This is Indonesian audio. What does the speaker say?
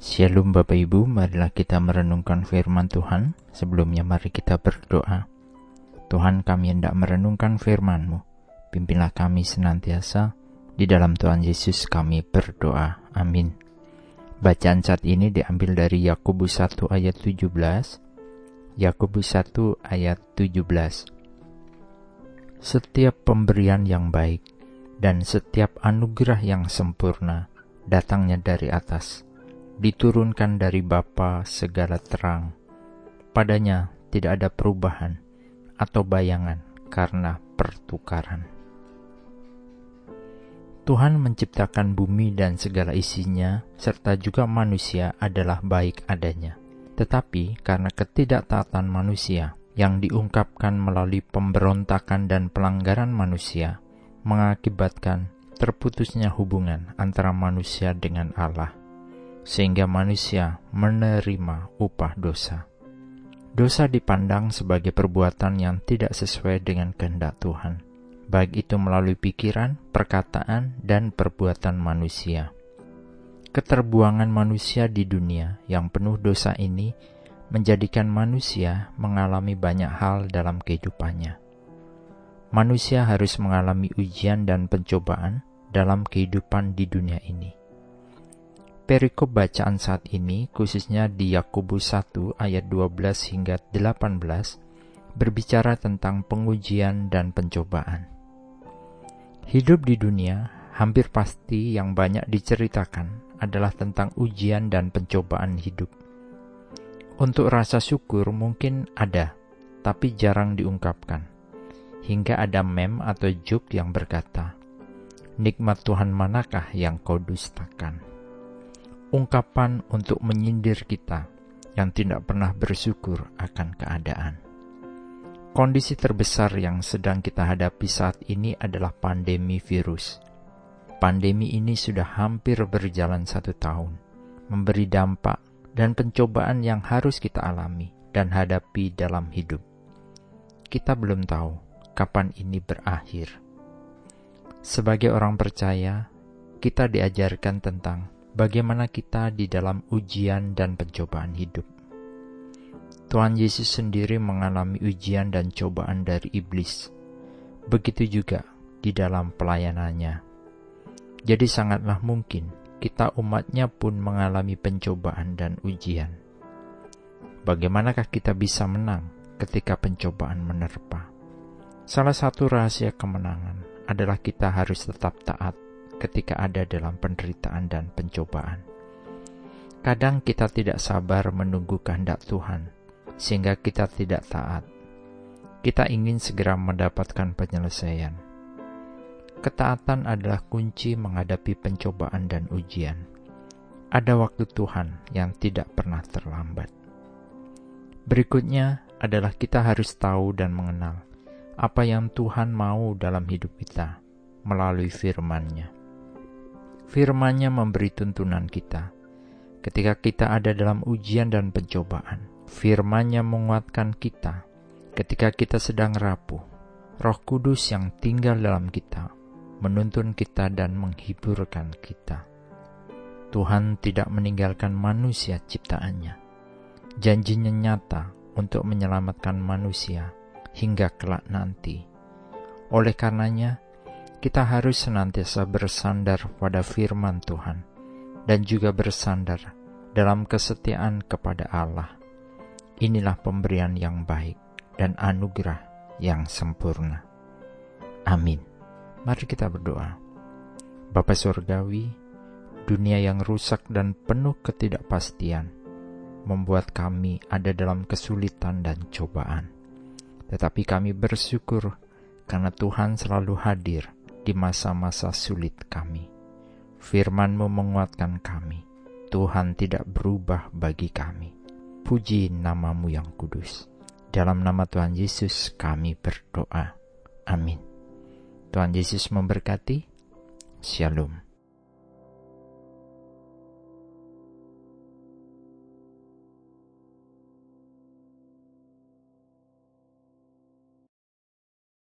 Shalom Bapak Ibu, marilah kita merenungkan firman Tuhan. Sebelumnya mari kita berdoa. Tuhan kami hendak merenungkan firman-Mu. Pimpinlah kami senantiasa. Di dalam Tuhan Yesus kami berdoa. Amin. Bacaan saat ini diambil dari Yakobus 1 ayat 17. Yakobus 1 ayat 17. Setiap pemberian yang baik dan setiap anugerah yang sempurna datangnya dari atas diturunkan dari Bapa segala terang. Padanya tidak ada perubahan atau bayangan karena pertukaran. Tuhan menciptakan bumi dan segala isinya, serta juga manusia adalah baik adanya. Tetapi karena ketidaktaatan manusia yang diungkapkan melalui pemberontakan dan pelanggaran manusia, mengakibatkan terputusnya hubungan antara manusia dengan Allah sehingga manusia menerima upah dosa. Dosa dipandang sebagai perbuatan yang tidak sesuai dengan kehendak Tuhan, baik itu melalui pikiran, perkataan, dan perbuatan manusia. Keterbuangan manusia di dunia yang penuh dosa ini menjadikan manusia mengalami banyak hal dalam kehidupannya. Manusia harus mengalami ujian dan pencobaan dalam kehidupan di dunia ini Perikop bacaan saat ini, khususnya di Yakobus 1 ayat 12 hingga 18, berbicara tentang pengujian dan pencobaan. Hidup di dunia hampir pasti yang banyak diceritakan adalah tentang ujian dan pencobaan hidup. Untuk rasa syukur mungkin ada, tapi jarang diungkapkan. Hingga ada mem atau juk yang berkata, Nikmat Tuhan manakah yang kau dustakan? Ungkapan untuk menyindir kita yang tidak pernah bersyukur akan keadaan. Kondisi terbesar yang sedang kita hadapi saat ini adalah pandemi virus. Pandemi ini sudah hampir berjalan satu tahun, memberi dampak dan pencobaan yang harus kita alami dan hadapi dalam hidup. Kita belum tahu kapan ini berakhir. Sebagai orang percaya, kita diajarkan tentang bagaimana kita di dalam ujian dan pencobaan hidup. Tuhan Yesus sendiri mengalami ujian dan cobaan dari iblis. Begitu juga di dalam pelayanannya. Jadi sangatlah mungkin kita umatnya pun mengalami pencobaan dan ujian. Bagaimanakah kita bisa menang ketika pencobaan menerpa? Salah satu rahasia kemenangan adalah kita harus tetap taat ketika ada dalam penderitaan dan pencobaan. Kadang kita tidak sabar menunggu kehendak Tuhan, sehingga kita tidak taat. Kita ingin segera mendapatkan penyelesaian. Ketaatan adalah kunci menghadapi pencobaan dan ujian. Ada waktu Tuhan yang tidak pernah terlambat. Berikutnya adalah kita harus tahu dan mengenal apa yang Tuhan mau dalam hidup kita melalui firman-Nya. Firman-Nya memberi tuntunan kita. Ketika kita ada dalam ujian dan pencobaan, firman-Nya menguatkan kita. Ketika kita sedang rapuh, Roh Kudus yang tinggal dalam kita menuntun kita dan menghiburkan kita. Tuhan tidak meninggalkan manusia ciptaannya. Janjinya nyata untuk menyelamatkan manusia hingga kelak nanti. Oleh karenanya, kita harus senantiasa bersandar pada firman Tuhan dan juga bersandar dalam kesetiaan kepada Allah. Inilah pemberian yang baik dan anugerah yang sempurna. Amin. Mari kita berdoa. Bapa Surgawi, dunia yang rusak dan penuh ketidakpastian membuat kami ada dalam kesulitan dan cobaan. Tetapi kami bersyukur karena Tuhan selalu hadir di masa-masa sulit kami. Firman-Mu menguatkan kami. Tuhan tidak berubah bagi kami. Puji namamu yang kudus. Dalam nama Tuhan Yesus kami berdoa. Amin. Tuhan Yesus memberkati. Shalom.